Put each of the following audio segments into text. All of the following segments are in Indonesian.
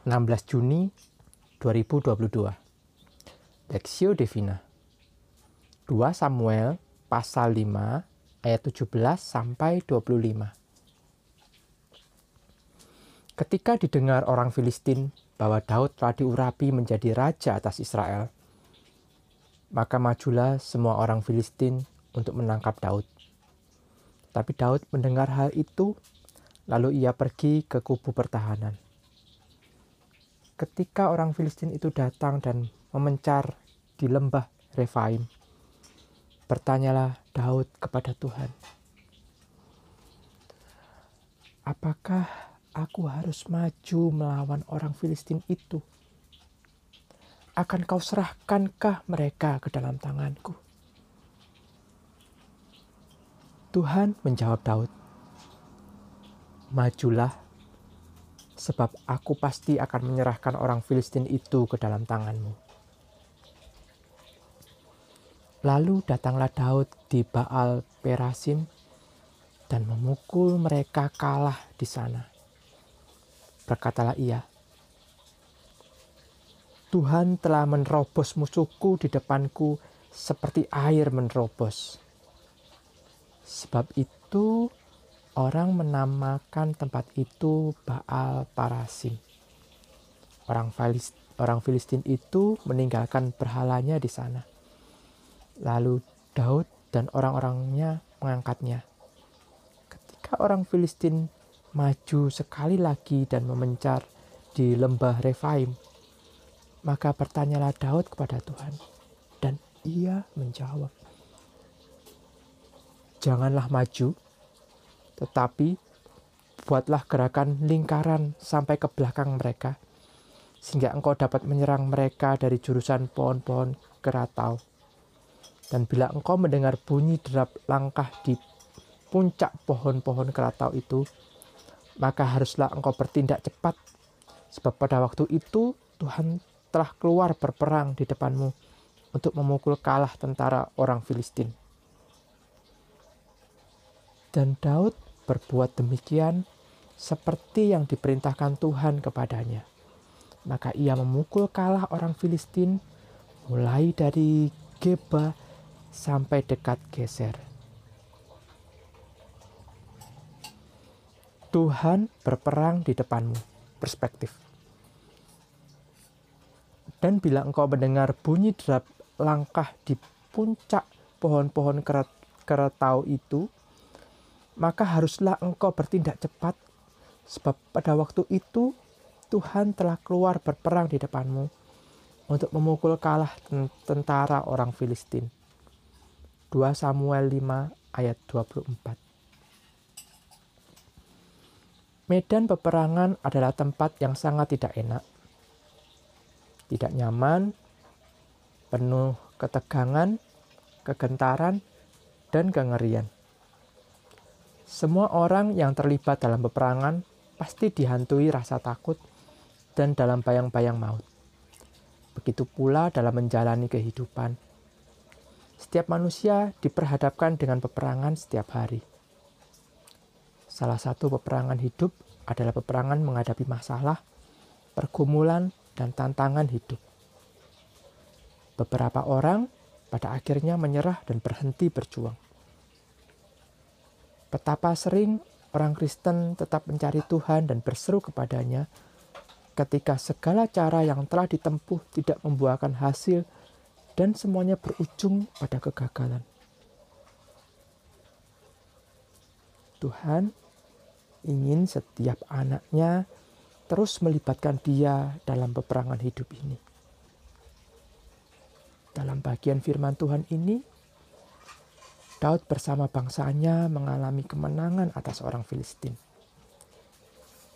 16 Juni 2022 Lexio Divina 2 Samuel pasal 5 ayat 17 sampai 25 Ketika didengar orang Filistin bahwa Daud telah diurapi menjadi raja atas Israel, maka majulah semua orang Filistin untuk menangkap Daud. Tapi Daud mendengar hal itu, lalu ia pergi ke kubu pertahanan. Ketika orang Filistin itu datang dan memencar di lembah Refaim, bertanyalah Daud kepada Tuhan, "Apakah aku harus maju melawan orang Filistin itu? Akan kau serahkankah mereka ke dalam tanganku?" Tuhan menjawab Daud, "Majulah, sebab aku pasti akan menyerahkan orang Filistin itu ke dalam tanganmu." Lalu datanglah Daud di Baal Perasim dan memukul mereka kalah di sana. Berkatalah ia, Tuhan telah menerobos musuhku di depanku seperti air menerobos. Sebab itu orang menamakan tempat itu Baal Parasim. Orang Filistin, orang Filistin itu meninggalkan berhalanya di sana. Lalu Daud dan orang-orangnya mengangkatnya. Ketika orang Filistin maju sekali lagi dan memencar di lembah Refaim, maka bertanyalah Daud kepada Tuhan, dan ia menjawab, janganlah maju, tetapi buatlah gerakan lingkaran sampai ke belakang mereka, sehingga engkau dapat menyerang mereka dari jurusan pohon-pohon keratau. Dan bila engkau mendengar bunyi derap langkah di puncak pohon-pohon keratau itu, maka haruslah engkau bertindak cepat, sebab pada waktu itu Tuhan telah keluar berperang di depanmu untuk memukul kalah tentara orang Filistin. Dan Daud berbuat demikian seperti yang diperintahkan Tuhan kepadanya. Maka ia memukul kalah orang Filistin mulai dari Geba sampai dekat Geser. Tuhan berperang di depanmu. Perspektif. Dan bila engkau mendengar bunyi derap langkah di puncak pohon-pohon keretau itu, maka haruslah engkau bertindak cepat, sebab pada waktu itu Tuhan telah keluar berperang di depanmu untuk memukul kalah tentara orang Filistin. 2 Samuel 5 ayat 24 Medan peperangan adalah tempat yang sangat tidak enak. Tidak nyaman, penuh ketegangan, kegentaran, dan kengerian. Semua orang yang terlibat dalam peperangan pasti dihantui rasa takut dan dalam bayang-bayang maut. Begitu pula dalam menjalani kehidupan. Setiap manusia diperhadapkan dengan peperangan setiap hari. Salah satu peperangan hidup adalah peperangan menghadapi masalah, pergumulan, dan tantangan hidup. Beberapa orang pada akhirnya menyerah dan berhenti berjuang Betapa sering orang Kristen tetap mencari Tuhan dan berseru kepadanya ketika segala cara yang telah ditempuh tidak membuahkan hasil dan semuanya berujung pada kegagalan. Tuhan ingin setiap anaknya terus melibatkan dia dalam peperangan hidup ini. Dalam bagian firman Tuhan ini, Daud bersama bangsanya mengalami kemenangan atas orang Filistin.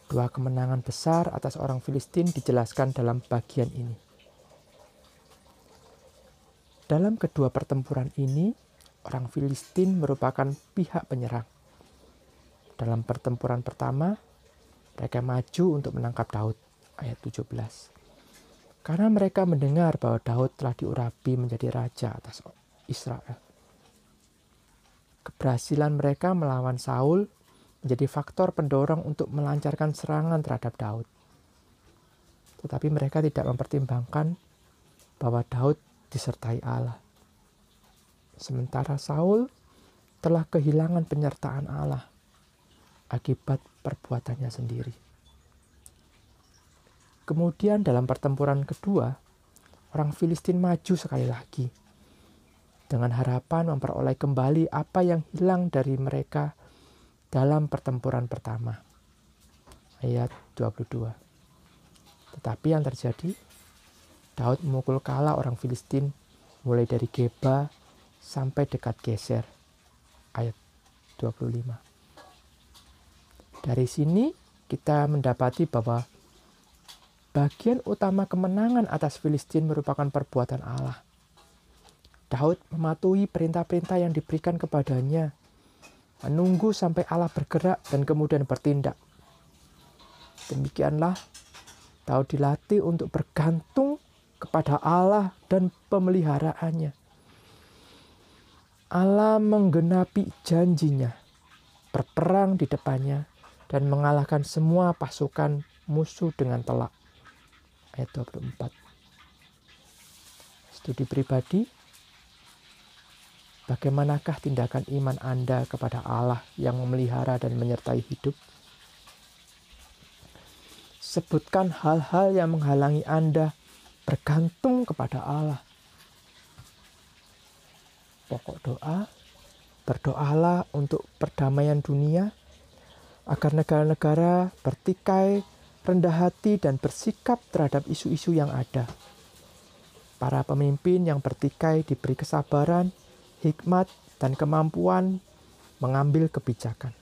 Dua kemenangan besar atas orang Filistin dijelaskan dalam bagian ini. Dalam kedua pertempuran ini, orang Filistin merupakan pihak penyerang. Dalam pertempuran pertama, mereka maju untuk menangkap Daud, ayat 17. Karena mereka mendengar bahwa Daud telah diurapi menjadi raja atas Israel. Keberhasilan mereka melawan Saul menjadi faktor pendorong untuk melancarkan serangan terhadap Daud. tetapi mereka tidak mempertimbangkan bahwa Daud disertai Allah. Sementara Saul telah kehilangan penyertaan Allah akibat perbuatannya sendiri. Kemudian dalam pertempuran kedua, orang Filistin maju sekali lagi dengan harapan memperoleh kembali apa yang hilang dari mereka dalam pertempuran pertama. Ayat 22. Tetapi yang terjadi, Daud memukul kalah orang Filistin mulai dari Geba sampai dekat Geser. Ayat 25. Dari sini kita mendapati bahwa bagian utama kemenangan atas Filistin merupakan perbuatan Allah. Daud mematuhi perintah-perintah yang diberikan kepadanya, menunggu sampai Allah bergerak dan kemudian bertindak. Demikianlah Daud dilatih untuk bergantung kepada Allah dan pemeliharaannya. Allah menggenapi janjinya, berperang di depannya, dan mengalahkan semua pasukan musuh dengan telak. Ayat 24. Studi pribadi, Bagaimanakah tindakan iman Anda kepada Allah yang memelihara dan menyertai hidup? Sebutkan hal-hal yang menghalangi Anda bergantung kepada Allah. Pokok doa, berdoalah untuk perdamaian dunia, agar negara-negara bertikai, rendah hati, dan bersikap terhadap isu-isu yang ada. Para pemimpin yang bertikai diberi kesabaran, hikmat, dan kemampuan mengambil kebijakan.